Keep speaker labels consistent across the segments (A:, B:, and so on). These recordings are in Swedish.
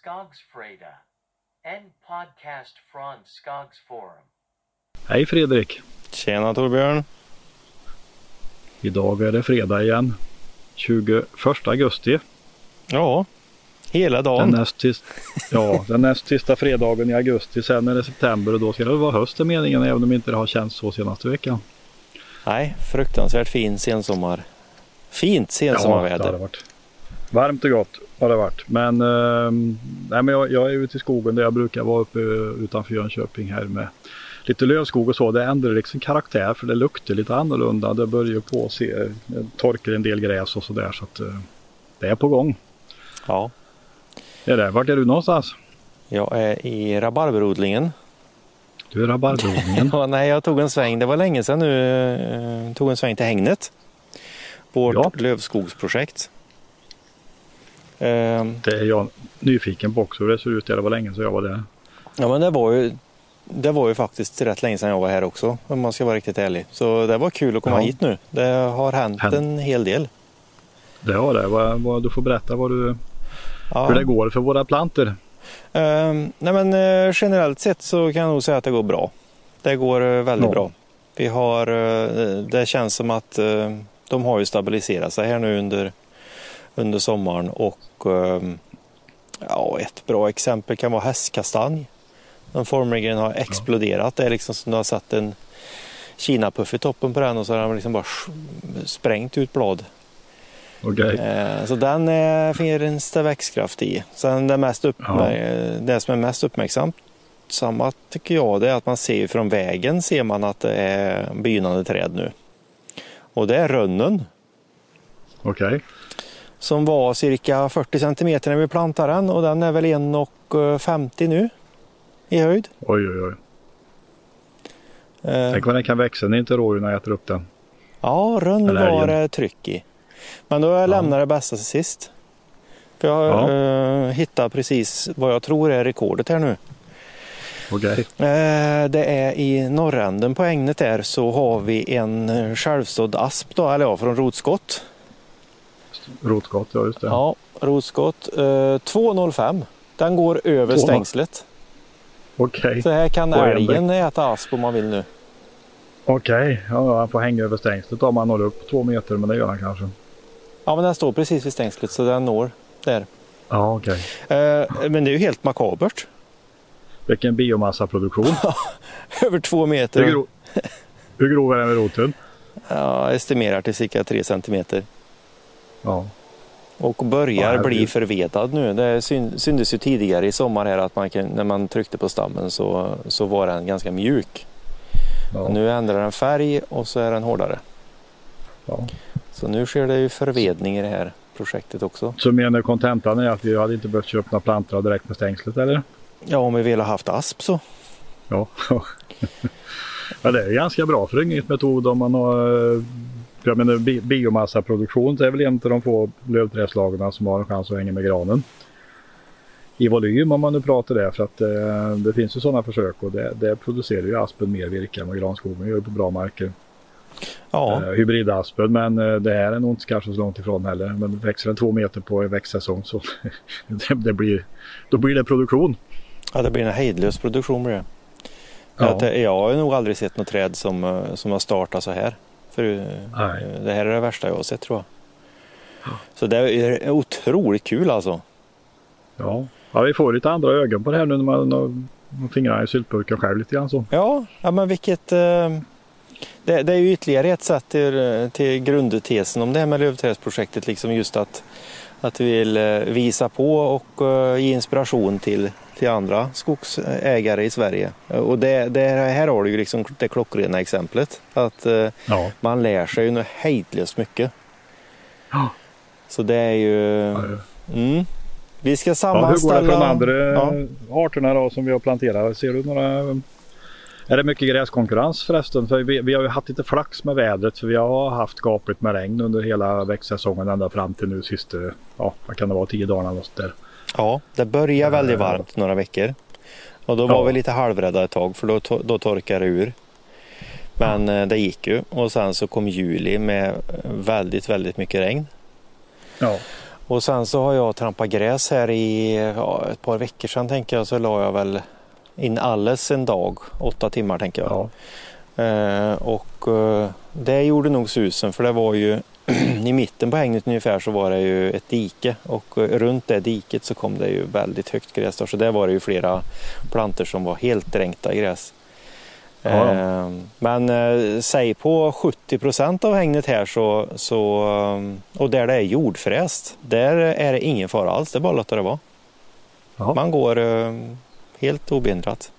A: Skogsfreda. En podcast från Skogsforum.
B: Hej Fredrik!
C: Tjena Torbjörn!
B: Idag är det fredag igen. 21 augusti.
C: Ja, hela
B: Den
C: dagen.
B: näst, sist, ja, den näst sista fredagen i augusti. Sen är det september och då ska det vara höst är meningen även om inte det har känts så senaste veckan.
C: Nej, fruktansvärt fin sensommar. Fint
B: det har
C: sensommarväder.
B: det varit. Varmt och gott har det varit. Men, ehm, nej, men jag, jag är ute i skogen där jag brukar vara uppe eh, utanför Jönköping här med lite lövskog och så. Det ändrar liksom karaktär för det luktar lite annorlunda. Det börjar på att se, det torkar en del gräs och sådär så att eh, det är på gång.
C: Ja,
B: Det är det. Vart är du någonstans?
C: jag är i rabarberodlingen.
B: Du är rabarberodlingen.
C: Ja, nej, jag tog en sväng. Det var länge sedan nu. eh, Tog en sväng till hängnet. Vårt
B: Ja.
C: lövskogsprojekt. Ehm,
B: Det är jag nyfiken på också hur det ser ut. Det var länge sedan jag var där.
C: Ja, men det var ju det var ju faktiskt rätt länge sedan jag var här också om man ska vara riktigt ärlig. Så det var kul att komma
B: Ja.
C: hit nu. Det har hänt
B: Hänt.
C: en hel del.
B: Det har det. Vad, vad, du får berätta vad du,
C: Ja.
B: hur det går för våra plantor.
C: Ehm, nej men eh, generellt sett så kan jag nog säga att det går bra. Det går eh, väldigt
B: Ja.
C: bra. Vi har, eh, det känns som att de har ju stabiliserat sig här nu under, under sommaren och ehm, ja, ett bra exempel kan vara hästkastanj. Den formligen har exploderat. Det är liksom som du har satt en kinapuff i toppen på den och så har den liksom bara sprängt ut blad.
B: Okej.
C: Eh, Så den eh, finns det växtkraft i. Sen det, mest det som är mest uppmärksammat tycker jag det är att man ser från vägen ser man att det är begynnande träd nu. Och det är rönnen
B: Okej.
C: Som var cirka 40 centimeter när vi plantade den och den är väl 1,50 nu i höjd.
B: Oj, oj, oj.
C: Eh,
B: Tänk vad den kan växa när inte rådjuren äter upp den.
C: Ja, rönn var det tryck i. Men då jag lämnat det bästa till sist. För jag
B: Ja.
C: eh, hittade precis vad jag tror är rekordet här nu.
B: Okej.
C: Eh, det är i norränden på ägnet där så har vi en eh, självstådd asp då, eller ja, från rotskott.
B: Rotskott, ja just det.
C: Ja, rotskott. Eh, 2,05. Den går över
B: 2,05.
C: stängslet.
B: Okej.
C: Så här kan älgen äta asp om man vill nu.
B: Okej. Ja, han får hänga över stängslet om han når upp två meter, men det gör han kanske.
C: Ja, men den står precis vid stängslet så den når där.
B: Ja, okej.
C: Eh, men det är ju helt makabert.
B: Vilken biomassaproduktion.
C: Över två meter.
B: Hur, grov, hur grov är den med roten?
C: Ja, estimerar till cirka 3 centimeter.
B: Ja.
C: Och börjar
B: Ja,
C: bli förvedad nu. Det syn- syntes ju tidigare i sommar här att man kan, när man tryckte på stammen så, så var den ganska mjuk.
B: ja.
C: Nu ändrar den färg och så är den hårdare.
B: ja.
C: Så nu sker det ju förvedning i det här projektet också.
B: Så menar kontentan är att vi hade inte behövt köpa några plantor direkt med stängslet eller?
C: Ja, om vi vill ha haft asp så.
B: Ja. ja, det är ganska bra föryngringsmetod om man har eh, jag menar, bi- biomassaproduktion. Är väl en av de få lövträdslagarna som har en chans att hänga med granen. I volym om man nu pratar det för att eh, det finns ju sådana försök och det, det producerar ju aspen mer virke än vad granskogen gör på bra marker.
C: Ja,
B: Eh, hybridaspen men eh, det här är nog inte kanske så långt ifrån heller. Men växer den två meter på en växtsäsong så det, det blir, då blir det produktion.
C: ja det blir en hejdlös produktion blir det.
B: Ja.
C: Eh, jag har nog aldrig sett något träd som, eh, som har startat så här. För,
B: Nej.
C: Det här är det värsta jag har sett tror jag. Så det är otroligt kul alltså.
B: Ja. ja, vi får lite andra ögon på det här nu när man har man fingrar i syltburken själv lite grann så.
C: Ja, ja men vilket... Eh, det, det är ju ytterligare ett sätt till, till grundtesen om det här med lövträdsprojektet. Liksom just att, att vi vill eh, visa på och eh, ge inspiration till, till andra skogsägare i Sverige. Och det, det här har du ju liksom det klockrena exemplet. Att eh,
B: Ja.
C: man lär sig ju något hejdlöst mycket.
B: Ja.
C: Så det är ju...
B: Ja,
C: Mm. Vi ska
B: hur
C: sammanställa...
B: går det för de andra
C: Ja.
B: arterna då som vi har planterat? Ser du några? Är det mycket gräskonkurrens förresten? För vi, vi har ju haft lite flax med vädret för vi har haft gapligt med regn under hela växtsäsongen ända fram till nu sista, ja vad kan det vara, tio dagar eller något där.
C: Ja, det började väldigt
B: Eh.
C: varmt några veckor. Och då
B: Ja.
C: var vi lite halvrädda ett tag för då, då torkade det ur. Men eh, det gick ju och sen så kom juli med väldigt, väldigt mycket regn.
B: Ja,
C: Och sen så har jag trampat gräs här i ja, ett par veckor sedan tänker jag så la jag väl in alles en dag, åtta timmar tänker jag.
B: Ja.
C: Eh, och eh, det gjorde nog susen för det var ju i mitten på hängnet ungefär så var det ju ett dike och eh, runt det diket så kom det ju väldigt högt gräs då, så där var det ju flera planter som var helt dränkta i gräs.
B: Ja, ja.
C: Eh, Men eh, säg på 70 procent av hängnet här så, så eh, och där det är jordfräst, där är det ingen fara alls. Det är bara att låta det vara.
B: Ja.
C: Man går helt obehindrat.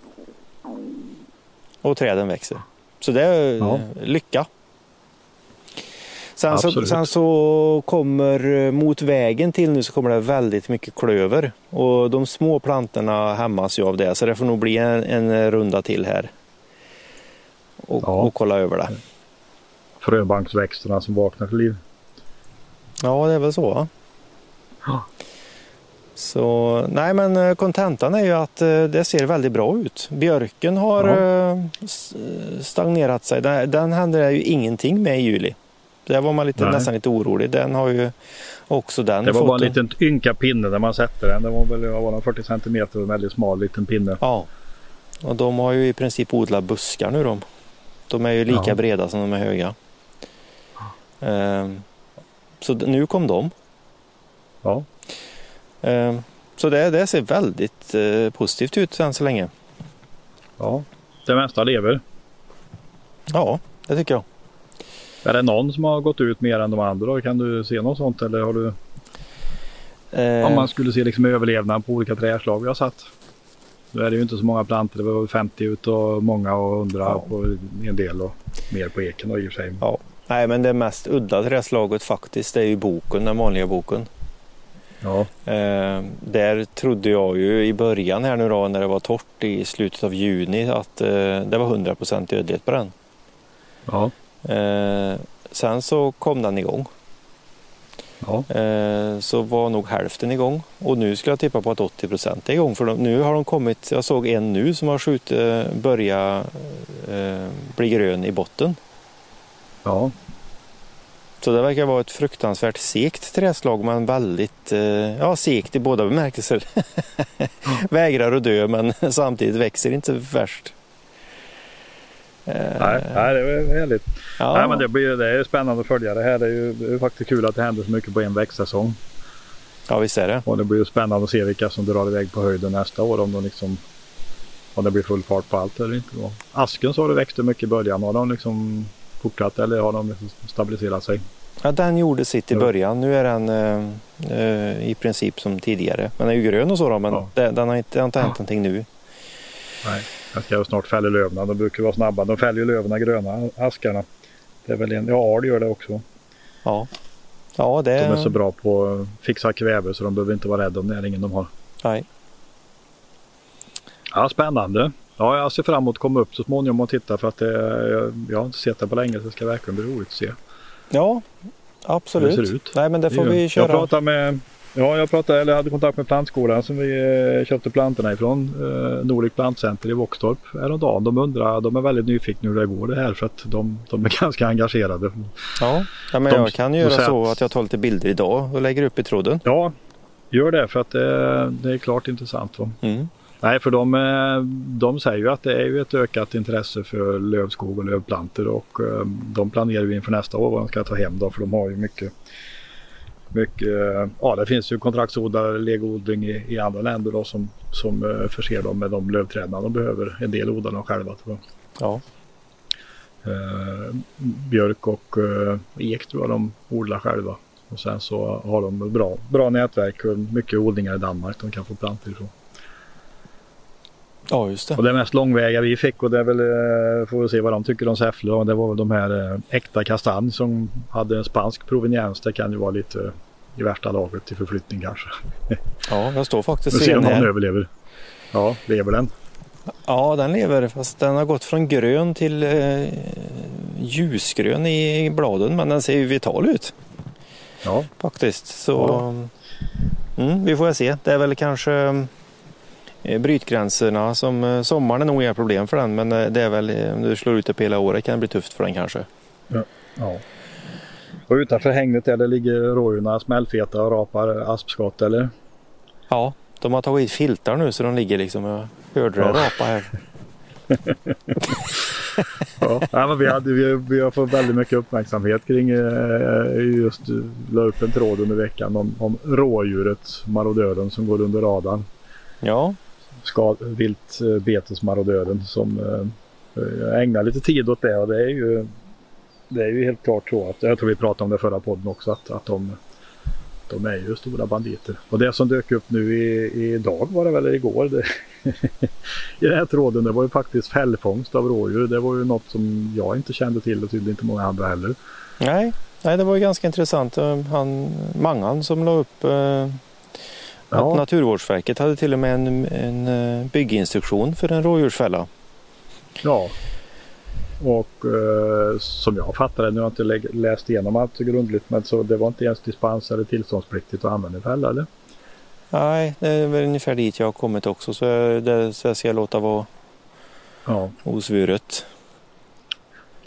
C: Och träden växer. Så det är lycka. Sen så, sen så kommer eh, mot vägen till nu så kommer det väldigt mycket klöver. Och de små plantorna hämmas ju av det så det får nog bli en, en runda till här. Och,
B: Ja.
C: och kolla över det.
B: Fröbanksväxterna som vaknar till liv.
C: Ja, det är väl så.
B: Ja.
C: Så nej, men eh, kontentan är ju att eh, det ser väldigt bra ut. Björken har
B: Ja.
C: stagnerat sig. Den, den hände det ju ingenting med i juli. Där var man lite,
B: Nej.
C: nästan lite orolig. Den har ju också den
B: Det var
C: fått
B: bara en liten ynka pinne när man sätter den. Det var väl var det, 40 centimeter och en väldigt smal liten pinne.
C: Ja. Och de har ju i princip odlat buskar nu de. De är ju lika
B: Ja.
C: breda som de är höga. Ehm, så nu kom de.
B: Ja.
C: Ehm, Så det, det ser väldigt eh, positivt ut än så länge.
B: ja. Det mesta lever.
C: Ja, det tycker jag.
B: Är det någon som har gått ut mer än de andra? Kan du se något sånt? Eller har du,
C: Eh,
B: om man skulle se liksom överlevnad på olika träslag vi har satt. Nu är det ju inte så många plantor. Det var väl 50 ut och många och 100
C: Ja.
B: på en del och mer på eken då, i och för sig.
C: Ja. Nej, men det mest udda träslaget faktiskt det är ju boken, den vanliga boken.
B: Ja.
C: Eh, där trodde jag ju i början här nu då när det var torrt i slutet av juni att eh, det var 100% dödlighet på den.
B: Ja.
C: Eh, sen så kom den igång.
B: Ja.
C: Eh, så var nog hälften igång och nu skulle jag tippa på att 80% är igång för de, nu har de kommit, jag såg en nu som har skjutit, börja eh, bli grön i botten.
B: Ja.
C: Så det verkar vara ett fruktansvärt segt träslag men väldigt, eh, ja segt i båda bemärkelser. Vägrar att dö men samtidigt växer inte värst. Eh,
B: Nej, nej, det är härligt.
C: ja,
B: Nej, men det, blir, det är spännande att följa det här. Det är ju det är faktiskt kul att det händer så mycket på en växtsäsong.
C: ja visst är det.
B: Och det blir ju spännande att se vilka som drar iväg på höjden nästa år. Om, de liksom, om det blir full fart på allt eller inte. Då. Asken så har det växt mycket i början. Har de liksom fortsatt eller har de liksom stabiliserat sig?
C: Ja, den gjorde sitt i
B: Ja.
C: början. Nu är den eh, eh, i princip som tidigare. Den är ju grön och så då, men
B: Ja.
C: det, den har inte, det har inte hänt
B: Ja.
C: någonting nu.
B: Nej. Jag ska snart fälla löven. De brukar vara snabba. De fäller ju löven gröna askarna. Det är väl en, ja, det gör det också.
C: Ja, ja det
B: De är så bra på att fixa kväve så de behöver inte vara rädda om näringen de har.
C: Nej.
B: Ja, spännande. Ja, jag ser fram emot att komma upp så småningom och titta för att det, jag, jag har inte sett det på länge så det ska verkligen bli roligt att se.
C: Ja, absolut.
B: Hur det ser ut.
C: Nej, men det får
B: gör-
C: vi
B: Jag
C: köra.
B: pratade med Ja, jag pratade, eller hade kontakt med plantskolan som vi eh, köpte plantorna ifrån. Eh, Nordic Plantcenter i Våxtorp häromdagen. De undrar, de är väldigt nyfikna hur det går det här för att de, de är ganska engagerade.
C: Ja, ja men
B: De-
C: jag kan göra så
B: att-
C: jag tar lite bilder idag och lägger upp i tråden.
B: Ja, gör det för att det, det är klart intressant. Va?
C: Mm.
B: Nej, för de, eh, de säger ju att det är ju ett ökat intresse för lövskog och lövplantor och eh, de planerar ju inför nästa år vad de ska ta hem då för de har ju mycket mycket, ja det finns ju kontraktsodlare, legoodling i, i andra länder då som, som eh, förser dem med de lövträden de behöver. En del odlar de själva tror jag.
C: Ja.
B: Eh, björk och eh, ek tror jag de odlar själva. Och sen så har de bra, bra nätverk och mycket odlingar i Danmark de kan få plantor ifrån.
C: Ja, just det.
B: Och det mest långväga vi fick och det är väl, eh, får vi se vad de tycker om Säffle. Och det var väl de här eh, äkta kastanj som hade en spansk proveniens. Det kan ju vara lite i värsta laget till förflyttning kanske.
C: Ja, jag står
B: Vi
C: faktiskt
B: ser
C: i
B: om
C: den här.
B: överlever. Ja, lever den?
C: Ja, den lever fast den har gått från grön till eh, ljusgrön i bladen men den ser ju vital ut
B: Ja,
C: faktiskt. Så mm, vi får väl se. Det är väl kanske eh, brytgränserna som eh, sommaren är nog inga problem för den men eh, det är väl eh, om du slår ut det på hela året kan det bli tufft för den kanske.
B: ja. Och utanför hängnet där det ligger rådjuren smällfeta och rapar aspskott eller?
C: Ja, de har tagit filtar nu så de ligger liksom. Jag hörde det
B: Ja.
C: rapa här.
B: Ja, ja men vi, hade, vi, vi har fått väldigt mycket uppmärksamhet kring eh, just eh, la upp en tråd under veckan om, om rådjuret marodören som går under radarn.
C: Ja,
B: Ska, viltbetesmarodören eh, som eh, jag ägnar lite tid åt det och det är ju det är ju helt klart så att jag tror vi pratade om det förra podden också att, att de, de är ju stora banditer. Och det som dök upp nu i, idag var det väl igår det, i den här tråden det var ju faktiskt fällfångst av rådjur. Det var ju något som jag inte kände till och tydligen inte många andra heller.
C: nej, nej det var ju ganska intressant. Eh, han, Mangan som la upp eh, att
B: Ja.
C: Naturvårdsverket hade till och med en, en eh, bygginstruktion för en rådjursfälla.
B: Ja. Och eh, som jag fattar det, nu har jag inte lä- läst igenom allt grundligt, men så det var inte ens dispens eller tillståndspliktigt att använda fälla eller?
C: Nej, det är väl ungefär dit jag har kommit också så, det, så jag ska låta vara
B: Ja.
C: osvuret.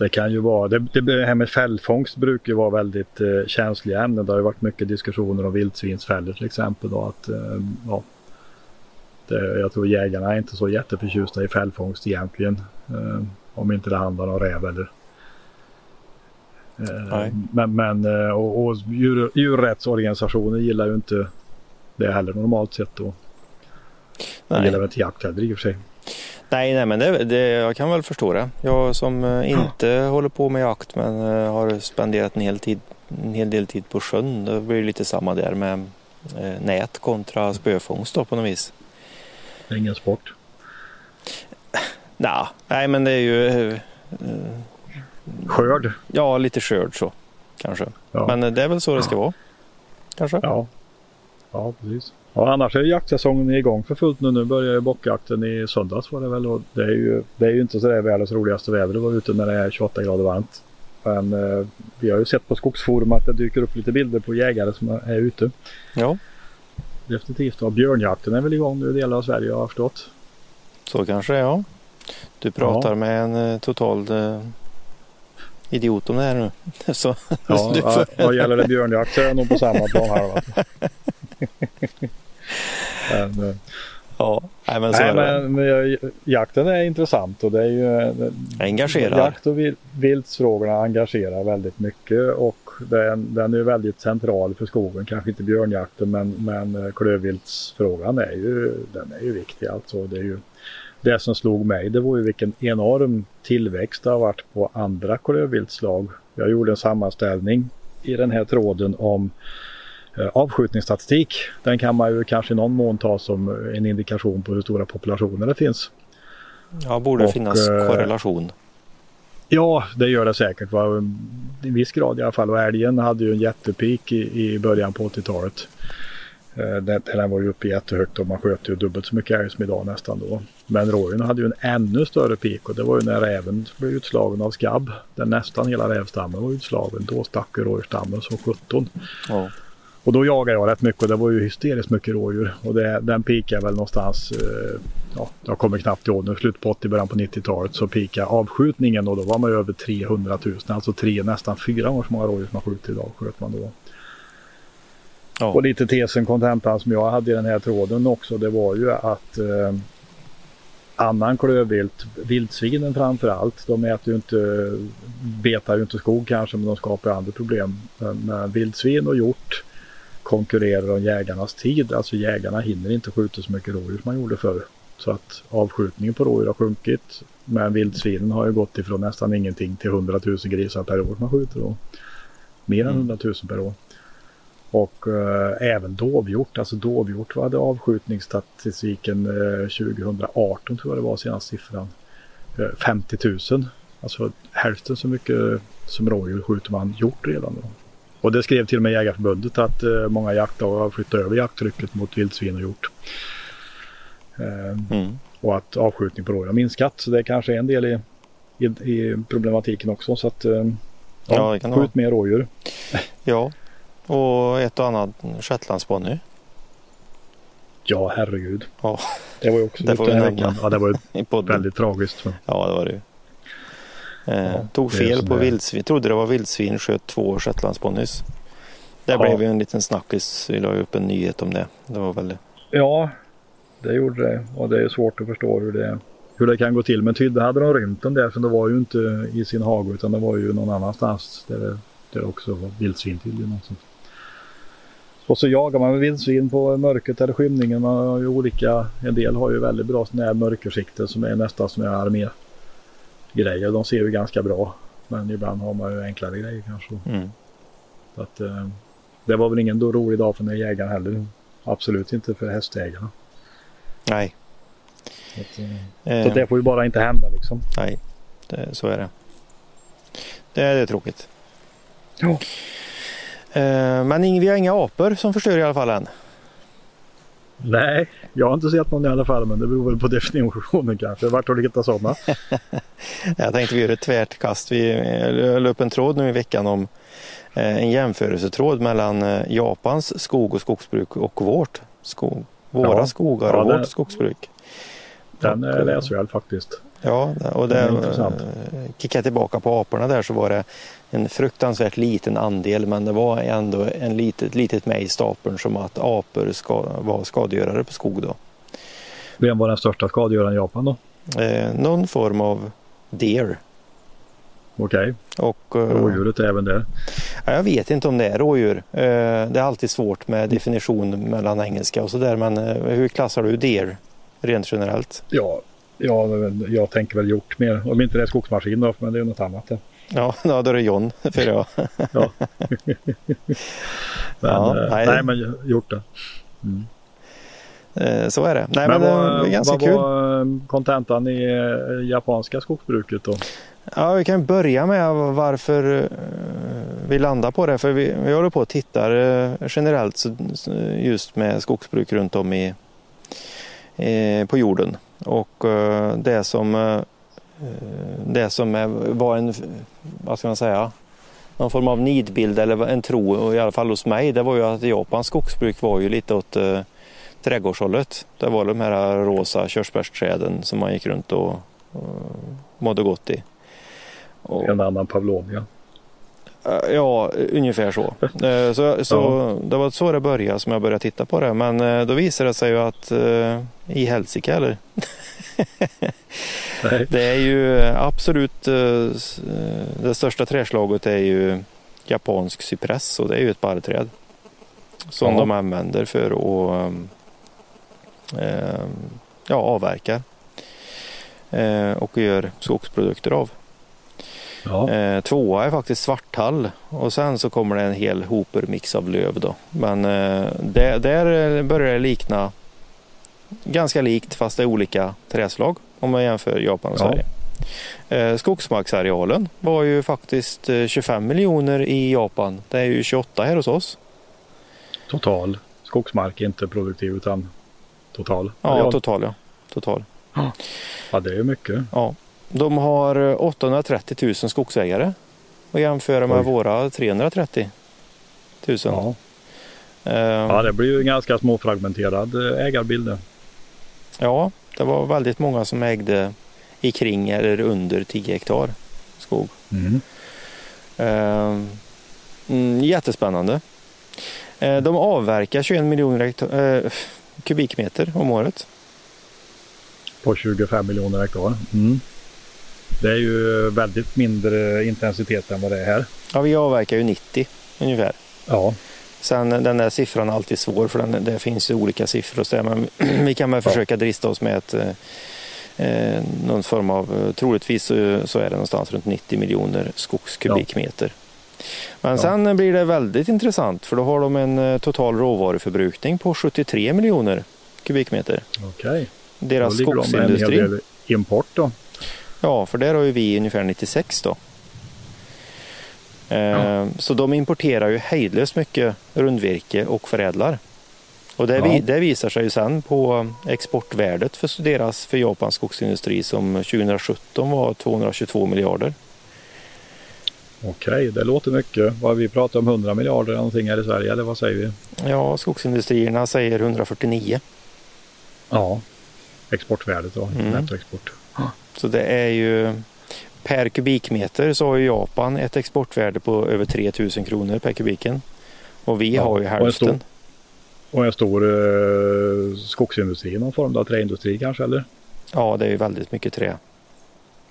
B: Det kan ju vara, det, det, här med fällfångst brukar ju vara väldigt eh, känsliga ämnen. Det har ju varit mycket diskussioner om vildsvinsfällor till exempel. Då, att, eh, ja, det, jag tror jägarna är inte så jätteförtjusta i fällfångst egentligen. Eh, om inte det handlar om räv eller eh,
C: Nej.
B: Men, men eh, och, och djur, djurrättsorganisationer gillar ju inte det heller normalt sett. Då. De
C: Nej.
B: gillar väl inte jakt heller i och för sig.
C: Nej, nej men det, det, jag kan väl förstå det. Jag som eh, inte håller på med jakt men eh, har spenderat en hel, tid, en hel del tid på sjön. Det blir lite samma där med eh, nät kontra spöfångst då på något vis.
B: Det är ingen sport.
C: Nah, nej, men det är ju
B: Skörd.
C: ja, lite skörd så kanske.
B: Ja.
C: Men det är väl så det ska vara. Kanske.
B: Ja, ja precis. Ja, annars är jaktsäsongen igång för fullt nu. Nu börjar ju bockjakten i söndags var det väl. Och det, är ju, det är ju inte så där världens roligaste väder att vara ute när det är 28 grader varmt. Men eh, vi har ju sett på Skogsforum att det dyker upp lite bilder på jägare som är ute.
C: Ja,
B: Definitivt. Och björnjakten är väl igång nu i delar av Sverige har jag förstått.
C: så kanske. Ja. Du pratar med en eh, total eh, idiot om det här nu. så,
B: Ja,
C: du
B: ja,
C: får-
B: vad gäller det björnjakt så är jag nog på samma planhalva. men, eh,
C: ja, nej, men så
B: Nej,
C: är det.
B: men, men jakten är intressant och det är ju...
C: Engagerar.
B: Jakt och vil- viltfrågorna engagerar väldigt mycket och den, den är väldigt central för skogen. Kanske inte björnjakten men, men eh, klövviltsfrågan är ju, den är ju viktig. Alltså, det, är ju, det som slog mig det var ju vilken enorm tillväxt det har varit på andra klövviltslag. Jag gjorde en sammanställning i den här tråden om eh, avskjutningsstatistik. Den kan man ju kanske i någon mån ta som en indikation på hur stora populationer det finns.
C: Ja, borde
B: Och,
C: finnas
B: eh,
C: korrelation.
B: Ja, det gör det säkert. Va? I en viss grad i alla fall. Och älgen hade ju en jättepik i, i början på 80-talet. Eh, den, den var ju uppe jättehögt och man sköt ju dubbelt så mycket älg som idag nästan då. Men rådjuren hade ju en ännu större pik och det var ju när räven blev utslagen av skabb. Där nästan hela rävstammen var utslagen. Då stack ju rådjursstammen som 17.
C: Ja.
B: Och då jagade jag rätt mycket och det var ju hysteriskt mycket rådjur. Och det, den pikade väl någonstans, eh, ja, jag kommer knappt ihåg nu, slutet på 80, början på 90-talet så pikade avskjutningen och då var man ju över 300 000. Alltså tre, nästan fyra gånger så många rådjur som man skjutit idag sköt man då.
C: Ja.
B: Och lite tesen, kontentan som jag hade i den här tråden också, det var ju att eh, annan klövvilt, vildsvinen framför allt, de äter ju inte, betar ju inte skog kanske men de skapar andra problem. Men, men vildsvin och hjort konkurrerar om jägarnas tid. Alltså jägarna hinner inte skjuta så mycket rådjur som man gjorde förr. Så att avskjutningen på rådjur har sjunkit. Men vildsvinen har ju gått ifrån nästan ingenting till 100 000 grisar per år man skjuter då. Mer än 100 000 per år. Och eh, även dovhjort, alltså dovhjort hade avskjutningsstatistiken eh, 2018 tror jag det var senaste siffran. Eh, 50 000. Alltså hälften så mycket som rådjur skjuter man hjort redan då. Och det skrev till och med Jägarförbundet att eh, många jaktlag har flyttat över jakttrycket mot vildsvin och hjort. Eh,
C: Mm.
B: och att avskjutning på rådjur har minskat. Så det kanske är en del i, i, i problematiken också. Så att eh,
C: Ja, det
B: skjut mer rådjur.
C: ja, och ett och annat shetlandsponny.
B: Ja, herregud.
C: Ja,
B: Det var ju också
C: Det får vi nämna.
B: Ja, det var ju väldigt tragiskt.
C: Ja, det var det ju. Eh,
B: Ja,
C: tog fel på vildsvin. Trodde det var vildsvin, sköt två shetlandsponnys. Det
B: Ja.
C: blev ju en liten snackis. Vi la ju upp en nyhet om det. Det var väl
B: Ja, det gjorde det. Och det är svårt att förstå hur det, hur det kan gå till. Men tydligen hade de rymt den där. För det var ju inte i sin hage utan det var ju någon annanstans. Där det, där det också var vildsvin tydligen. Också. Och så jagar man med vildsvin på mörkret eller skymningen. Man har ju olika. En del har ju väldigt bra sådana här mörkersikten som är nästan som är armégrejer. De ser ju ganska bra. Men ibland har man ju enklare grejer kanske.
C: mm.
B: Så att, eh, det var väl ingen rolig dag för den jägaren heller. Absolut inte för hästägarna.
C: Nej.
B: Så, att, eh,
C: Eh,
B: så det får ju bara inte hända liksom.
C: Nej, det, så är det. Det är, det är tråkigt.
B: Ja.
C: Eh, men vi har inga apor som förstör i alla fall än.
B: Nej, jag har inte sett någon i alla fall men det beror väl på definitionen kanske. Vart har du hittat sådana?
C: Jag tänkte vi gör ett tvärt kast. Vi eh, la upp en tråd nu i veckan om eh, en jämförelsetråd mellan eh, Japans skog och skogsbruk och vårt. Skog, våra
B: Ja.
C: skogar
B: Ja,
C: och
B: det-
C: vårt skogsbruk.
B: Den
C: Och,
B: är läsvärd faktiskt.
C: Ja, och det, eh, kickar jag tillbaka på aporna där så var det en fruktansvärt liten andel men det var ändå en litet, litet med i stapeln som att apor ska vara skadegörare på skog då.
B: Vem var den största skadegöraren i Japan då?
C: Eh, någon form av deer.
B: Okej,
C: Och, eh,
B: rådjuret är även där.
C: ja, jag vet inte om det är rådjur. Eh, det är alltid svårt med definition mellan engelska och sådär men eh, hur klassar du deer rent generellt?
B: Ja, ja, jag tänker väl gjort mer. Om inte det är skogsmaskin då, men det är något annat. Det.
C: Ja, ja, då är det John för jag.
B: Ja. men,
C: Ja,
B: eh,
C: nej.
B: nej. men gjort det.
C: Eh, så är det. Nej, men,
B: men
C: det
B: vad,
C: är ganska
B: vad
C: kul.
B: var eh, kontentan i eh, japanska skogsbruket då?
C: Ja, vi kan börja med varför eh, vi landar på det. För vi, vi håller på och tittar eh, generellt just med skogsbruk runt om i, eh, på jorden. Och eh, det som, eh, eh, det som är, var en, vad ska man säga, någon form av nidbild eller en tro, i alla fall hos mig, det var ju att Japans skogsbruk var ju lite åt eh, trädgårdshållet. Det var de här rosa körsbärsträden som man gick runt och, och mådde gott i. Och,
B: En annan Pavlovia.
C: Eh, Ja, ungefär så. Eh, Så, så Det var så det började som jag började titta på det. Men eh, då visade det sig ju att i helsike eller? Det är ju absolut det största träslaget är ju japansk cypress och det är ju ett barrträd. Som
B: Ja.
C: de använder för att ja, avverka och gör skogsprodukter av.
B: Ja.
C: Eh, tvåa är faktiskt svarttall och sen så kommer det en hel hopermix av löv då. Men eh, det, där börjar det likna ganska likt fast det är olika träslag om man jämför Japan och
B: Ja.
C: Sverige. Eh, skogsmarksarealen var ju faktiskt eh, 25 miljoner i Japan. Det är ju 28 här hos oss.
B: Total skogsmark, inte produktiv utan total.
C: Ja,
B: Ja,
C: total ja. Total.
B: ja det är mycket.
C: Ja. De har eh, 830 000 skogsägare och jämföra med
B: Oj.
C: våra 330 000.
B: Ja.
C: Eh,
B: ja, det blir ju en ganska småfragmenterad eh, ägarbild.
C: Ja, det var väldigt många som ägde i kring eller under 10 hektar skog.
B: Mm.
C: Eh, mm, jättespännande. Eh, de avverkar 21 miljoner eh, kubikmeter om året.
B: På 25 miljoner hektar. Mm. Det är ju väldigt mindre intensitet än vad det är här.
C: Ja, vi avverkar ju 90 ungefär.
B: Ja,
C: Sen den där siffran är alltid svår för den, det finns ju olika siffror och så där, men vi kan väl
B: Ja.
C: försöka drista oss med ett, eh, eh, någon form av, eh, troligtvis så, så är det någonstans runt 90 miljoner skogskubikmeter. Men
B: Ja.
C: sen blir det väldigt intressant för då har de en eh, total råvaruförbrukning på 73 miljoner kubikmeter.
B: okej.
C: Deras
B: de
C: skogsindustri.
B: del import då.
C: Ja, för där har ju vi ungefär 96 då. Eh,
B: Ja.
C: Så de importerar ju hejdlöst mycket rundvirke och förädlar. Och det,
B: Ja.
C: det visar sig ju sen på exportvärdet för deras, för Japans skogsindustri som 2017 var 222 miljarder.
B: Okej, det låter mycket. Vad vi pratar om 100 miljarder någonting här i Sverige eller vad säger vi?
C: Ja, skogsindustrierna säger 149.
B: Ja, exportvärdet då,
C: Mm.
B: nettoexport.
C: Så det är ju per kubikmeter så har ju Japan ett exportvärde på över 3000 kronor per kubiken. Och vi
B: Ja,
C: har ju
B: och en stor-
C: hälften.
B: Och en stor eh, skogsindustri, någon form av träindustri kanske eller?
C: Ja, det är ju väldigt mycket trä.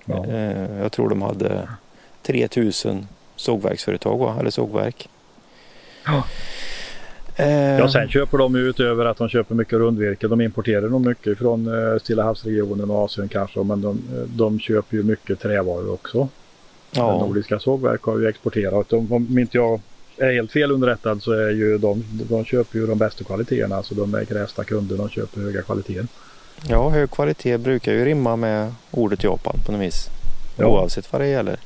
B: Ja.
C: Eh, Jag tror de hade 3000 sågverksföretag va? eller sågverk.
B: Ja.
C: Eh,
B: Ja, sen köper de ju utöver att de köper mycket rundvirke. De importerar nog mycket från eh, Stilla havsregionen och Asien kanske. Men de, eh, de köper ju mycket trävaror också.
C: ja,
B: Nordiska sågverk har ju exporterat. De, om inte jag är helt fel underrättad så är ju de, de köper ju de bästa kvaliteterna. Så de är grästa kunder. De köper höga kvaliteter.
C: ja, hög kvalitet brukar ju rimma med ordet Japan på något vis.
B: Ja.
C: Oavsett vad det gäller.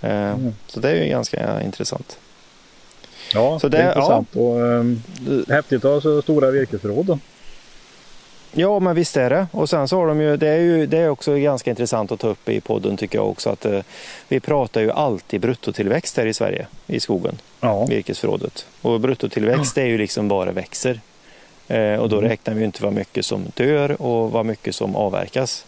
B: Mm.
C: Så det är ju ganska intressant.
B: Ja,
C: Så
B: det är
C: det-
B: intressant. Och, ehm, häftigt att ha så stora virkesförråd. då.
C: Ja, men visst är det. Och sen så har de ju, det är ju det är också ganska intressant att ta upp i podden tycker jag också att eh, vi pratar ju alltid bruttotillväxt här i Sverige i skogen,
B: Ja,
C: virkesförrådet. Och bruttotillväxt det är ju liksom bara växer. Eh, och då
B: Mm.
C: räknar vi ju inte vad mycket som dör och vad mycket som avverkas.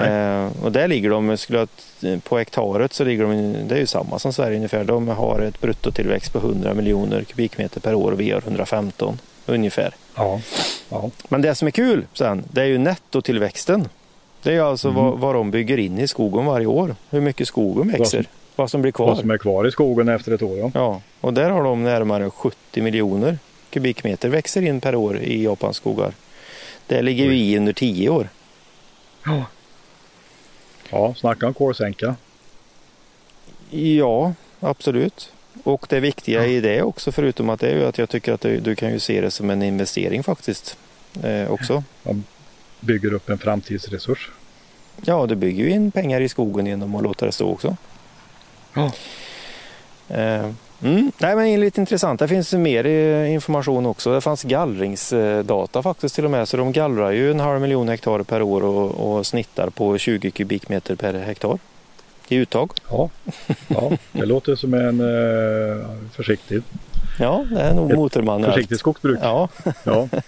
C: Eh, och där ligger de, skulle jag, på hektaret så ligger de, det är ju samma som Sverige ungefär. De har ett bruttotillväxt på 100 miljoner kubikmeter per år och vi har 115 ungefär.
B: ja, ja.
C: Men det som är kul sen, det är ju nettotillväxten. Det är ju alltså
B: Mm.
C: vad, vad de bygger in i skogen varje år. Hur mycket skogen växer. Vad som, blir kvar.
B: Vad som är kvar i skogen efter ett år. Ja.
C: Ja, och där har de närmare 70 miljoner kubikmeter växer in per år i Japans skogar. Det ligger vi i under 10 år.
B: ja, snacka om kolsänka.
C: Ja, absolut. Och det viktiga i det också, förutom att det är ju att jag tycker att det, du kan ju se det som en investering faktiskt. Eh, också.
B: Bygger upp en framtidsresurs.
C: Ja, du bygger ju in pengar i skogen genom att låta det stå också.
B: Ja.
C: Eh, mm. Nej, men lite intressant. Det finns mer information också. Det fanns gallringsdata faktiskt till och med. Så de gallrar ju en halv miljon hektar per år och, och snittar på 20 kubikmeter per hektar i uttag.
B: Ja, ja det låter som en eh, försiktig,
C: Ja, det är nog motormanuellt.
B: försiktigt skogsbruk.
C: Ja,
B: Ja.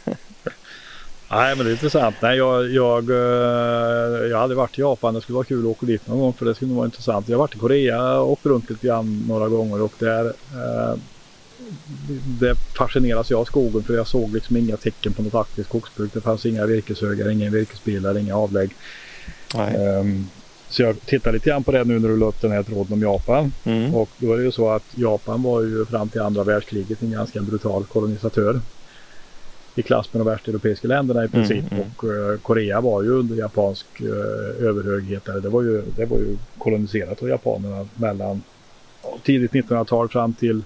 B: Nej men det är intressant. Nej, jag, jag, eh, jag hade varit i Japan. Det skulle vara kul att åka dit någon gång för det skulle vara intressant. Jag har varit i Korea och åkt runt lite grann några gånger och där eh, det fascineras jag av skogen för jag såg liksom inga tecken på något aktivt skogsbruk. Det fanns inga virkeshögar, inga virkesbilar, inga avlägg. Ehm, så jag tittar lite grann på det nu när du la upp den här tråden om Japan.
C: Mm.
B: Och då är det ju så att Japan var ju fram till andra världskriget en ganska brutal kolonisatör. I klass med de västeuropeiska länderna i princip.
C: Mm, mm.
B: Och eh, Korea var ju under japansk eh, överhöghet. Där. Det, var ju, det var ju koloniserat av japanerna mellan ja, tidigt 1900-tal fram till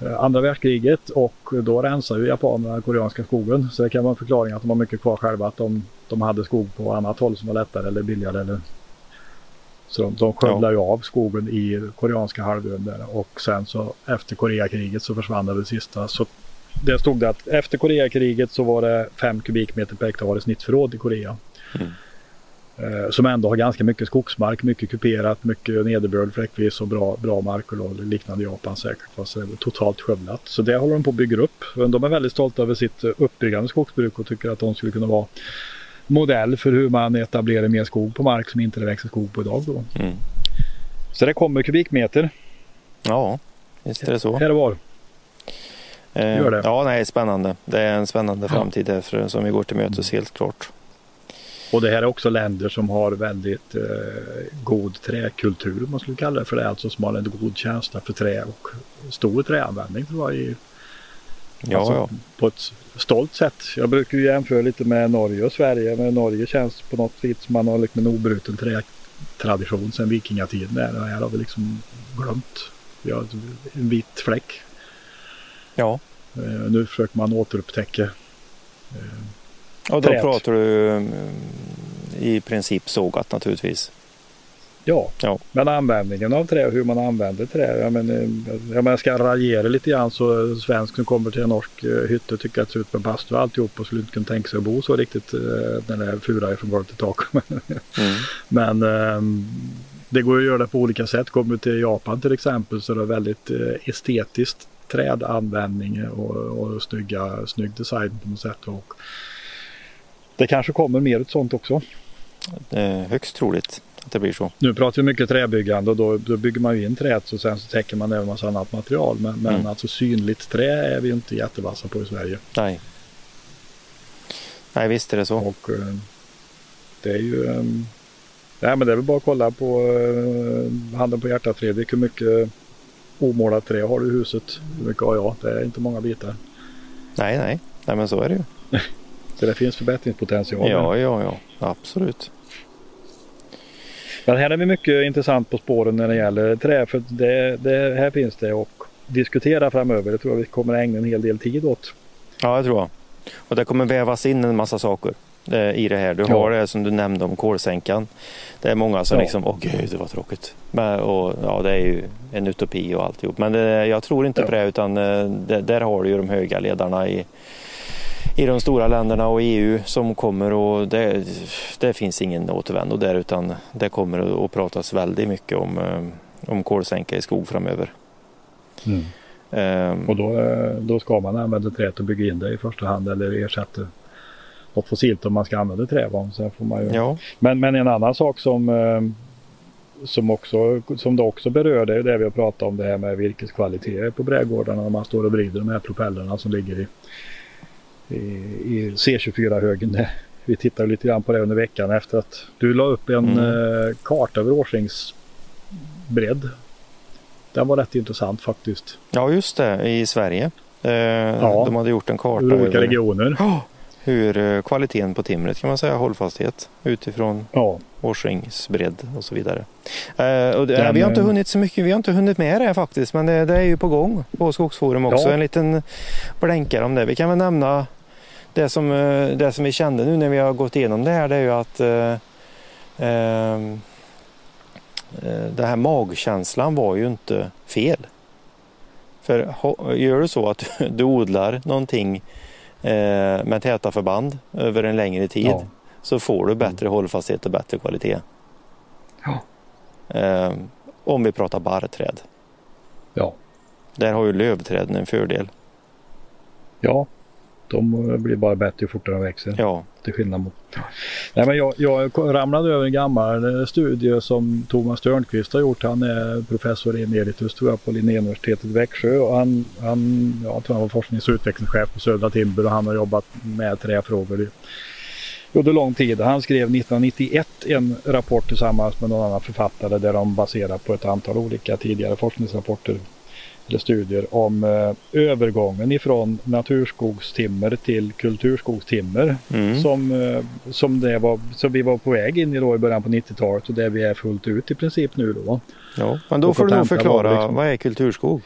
B: eh, andra världskriget. Och då rensade ju japanerna koreanska skogen. Så det kan vara en förklaring att de har mycket kvar själva. Att de, de hade skog på annat håll som var lättare eller billigare. Eller så de, de skövlar ju av skogen i koreanska halvön där och sen så efter Koreakriget så försvann det sista. Så det stod det att efter Koreakriget så var det 5 kubikmeter per hektar i snittförråd i Korea.
C: Mm.
B: Eh, som ändå har ganska mycket skogsmark, mycket kuperat, mycket nederbörd fläckvis och bra, bra marker liknande Japan säkert. va, Så det är totalt skövlat. Så det håller de på att bygga upp. De är väldigt stolta över sitt uppbyggande skogsbruk och tycker att de skulle kunna vara modell för hur man etablerar mer skog på mark som inte det växer skog på idag. Då.
C: Mm.
B: Så det kommer kubikmeter
C: Ja, visst är det så.
B: här och var.
C: Eh,
B: Gör det.
C: Ja, nej, spännande. Det är en spännande
B: Ja.
C: framtid där för, som vi går till mötes helt klart.
B: Och det här är också länder som har väldigt eh, god träkultur om man skulle kalla det för det. Alltså som har en god känsla för trä och stor träanvändning tror jag i,
C: Ja,
B: alltså,
C: ja.
B: på ett stolt sätt. Jag brukar ju jämföra lite med Norge och Sverige. Men Norge känns på något vis som man har liksom en obruten trätradition sedan vikingatiden. Det här har vi liksom glömt. Vi har en vit fläck.
C: Ja.
B: Eh, nu försöker man återupptäcka eh,
C: Och då
B: Träet.
C: pratar du mm, i princip sågat naturligtvis.
B: Ja,
C: Ja.
B: men användningen av trä och hur man använder trä. Jag menar, jag menar, ska raljera lite grann så svensk som kommer till en norsk eh, hytte tycker att det ser ut en bastu och alltihop och skulle inte kunna tänka sig att bo så riktigt eh, när det är fura från golv till tak.
C: Mm.
B: men ehm, det går att göra det på olika sätt. Kommer du till Japan till exempel så är det väldigt eh, trädanvändning och, och snygga, snygg design på något sätt. Och det kanske kommer mer ett sånt också.
C: Eh, högst troligt. att det blir så.
B: Nu pratar vi mycket träbyggande och då, då bygger man ju in träet och sen så täcker man även massa annat material. Men, men
C: Mm.
B: alltså synligt trä är vi inte jättevassa på i Sverige.
C: Nej. Nej, visst är det så.
B: Och eh, det är ju... Eh, nej men det är väl bara att kolla på eh, handen på hjärtat Fredrik. Hur mycket omålat trä har du i huset? Hur mycket har jag? Det är inte många bitar.
C: Nej, nej. Nej, men så är det ju.
B: Så det finns förbättringspotential.
C: Ja, ja, ja. Absolut.
B: Men här är vi mycket intressant på spåren när det gäller trä. För det, det, här finns det att diskutera framöver. Det tror jag vi kommer ägna en hel del tid åt.
C: Ja, det tror jag. Och det kommer vävas in en massa saker i det här. Du
B: Ja.
C: har det som du nämnde om kolsänkan. Det är många som
B: Ja.
C: liksom, åh gud det var tråkigt. Men, och, ja, det är ju en utopi och alltihop. Men det, jag tror inte
B: Ja.
C: på det utan eh, det, där har du ju de höga ledarna i, i de stora länderna och EU som kommer och det, det finns ingen återvändo där utan det kommer att, pratas väldigt mycket om, eh, om kolsänka i skog framöver. Ehm,
B: Och då, eh, då ska man använda träet och bygga in det i första hand eller ersätta något fossilt om man ska använda trä. va. Sen får man ju...
C: ja,
B: men, men en annan sak som, eh, som, också, som det också berör det är det vi har pratat om det här med virkeskvalitet på brädgårdarna när man står och vrider de här propellrarna som ligger i, i, i C24-högen. Vi tittade lite grann på det under veckan efter att du la upp en
C: Mm.
B: eh, karta över årsringsbredd. Den var rätt intressant faktiskt.
C: Ja, just det, i Sverige. Eh, De hade gjort en karta
B: Ur olika
C: över
B: regioner.
C: Ja, hur eh, kvaliteten på timret kan man säga, hållfasthet utifrån
B: Ja,
C: årsringsbredd och så vidare. Eh, och det,
B: Den,
C: vi har inte
B: eh,
C: hunnit så mycket, vi har inte hunnit med det faktiskt, men det, det är ju på gång på Skogsforum också.
B: Ja.
C: En liten blänkare om det. Vi kan väl nämna det som, eh, det som vi kände nu när vi har gått igenom det här, det är ju att eh, ehm, eh, den här magkänslan var ju inte fel. För gör du så att du odlar någonting med täta förband över en längre tid
B: Ja.
C: så får du bättre hållfasthet och bättre kvalitet.
B: Ja.
C: Eh, om vi pratar barrträd.
B: ja,
C: Där har ju lövträden en fördel.
B: ja. De blir bara bättre ju fortare de växer.
C: Ja,
B: Till skillnad mot... Nej, men jag, jag ramlade över en gammal eh, studie som Thomas Störnqvist har gjort. Han är professor emeritus tror jag på Linnéuniversitetet i Växjö. Och han, han, ja, jag tror han var forsknings och utvecklingschef på Södra Timber och han har jobbat med träfrågor i, under lång tid. Han skrev 1991 en rapport tillsammans med någon annan författare där de baserar på ett antal olika tidigare forskningsrapporter eller studier om eh, övergången ifrån naturskogstimmer till kulturskogstimmer
C: mm.
B: som, eh, som, det var, som vi var på väg in i då i början på 90-talet och där vi är fullt ut i princip nu då.
C: ja. men då
B: Och
C: får du nog
B: kontentan var
C: förklara
B: liksom-
C: vad är kulturskog?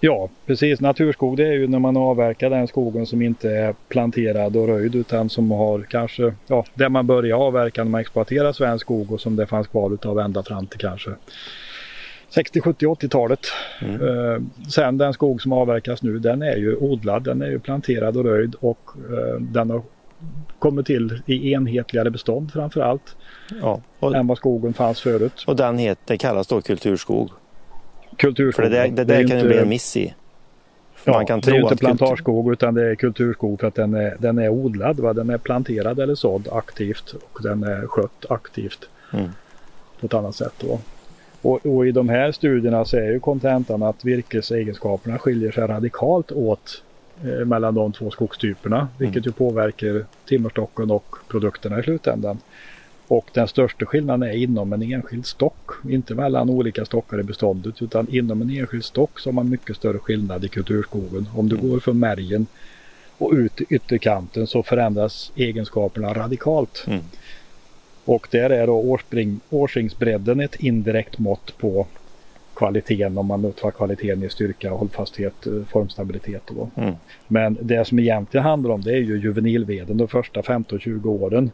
B: Ja, precis. Naturskog det är ju när man avverkar den skogen som inte är planterad och röjd utan som har kanske, ja, där man börjar avverka när man exploaterar svensk skog och som det fanns kvar utav ända fram till kanske 60, 70, 80-talet.
C: Mm.
B: Eh, sen den skog som avverkas nu den är ju odlad, den är ju planterad och röjd och eh, den har kommit till i enhetligare bestånd framför allt
C: Ja. Och,
B: än vad skogen fanns förut.
C: och den het, det kallas då kulturskog.
B: Kulturskog.
C: För det där, det
B: är
C: där
B: ju
C: kan ju bli en miss i.
B: Ja,
C: Man kan
B: det är ju
C: tro
B: inte plantarskog utan det är kulturskog för att den är, den är odlad. Va? Den är planterad eller sådd aktivt och den är skött aktivt
C: Mm.
B: på ett annat sätt. Då. Och, och i de här studierna så är ju kontentan att virkesegenskaperna skiljer sig radikalt åt eh, mellan de två skogstyperna. Vilket
C: Mm.
B: ju påverkar timmerstocken och produkterna i slutändan. Och den största skillnaden är inom en enskild stock. Inte mellan olika stockar i beståndet utan inom en enskild stock så har man mycket större skillnad i kulturskogen. Om du går från märgen och ut i ytterkanten så förändras egenskaperna radikalt.
C: Mm.
B: Och där är då årspring, årsringsbredden ett indirekt mått på kvaliteten om man nu tar kvaliteten i styrka, hållfasthet, eh, formstabilitet. Då.
C: Mm.
B: Men det som egentligen handlar om det är ju juvenilveden de första 15-20 åren.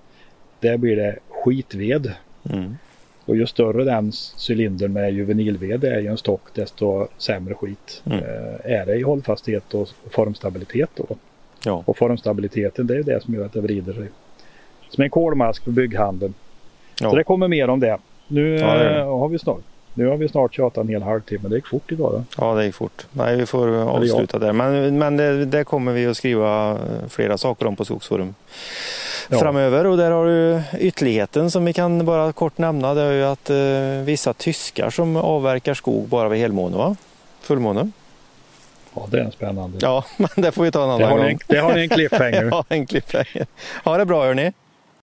B: Där blir det skitved.
C: Mm.
B: Och ju större den cylindern med juvenilved är i en stock desto sämre skit
C: Mm.
B: eh, är det i hållfasthet och formstabilitet. Då.
C: Ja.
B: Och formstabiliteten det är ju det som gör att det vrider sig. Som en kolmask på bygghandeln.
C: Ja.
B: Så det kommer mer om det. Nu
C: Ja, det det.
B: eh, har vi snart nu har vi snart tjatat en hel halvtimme. Det gick fort idag. Då.
C: Ja, det gick fort. Nej, vi får avsluta där. Men, men det, det kommer vi att skriva eh, flera saker om på Skogsforum
B: Ja.
C: framöver. Och där har du ytterligheten som vi kan bara kort nämna. Det är ju att eh, vissa tyskar som avverkar skog bara vid helmåne, va? Fullmåne.
B: Ja, det är en spännande.
C: Ja, men det får vi ta en
B: det,
C: annan
B: har
C: gång.
B: en, det har ni en cliffhanger.
C: ja, en cliffhanger. Ha det bra hörni.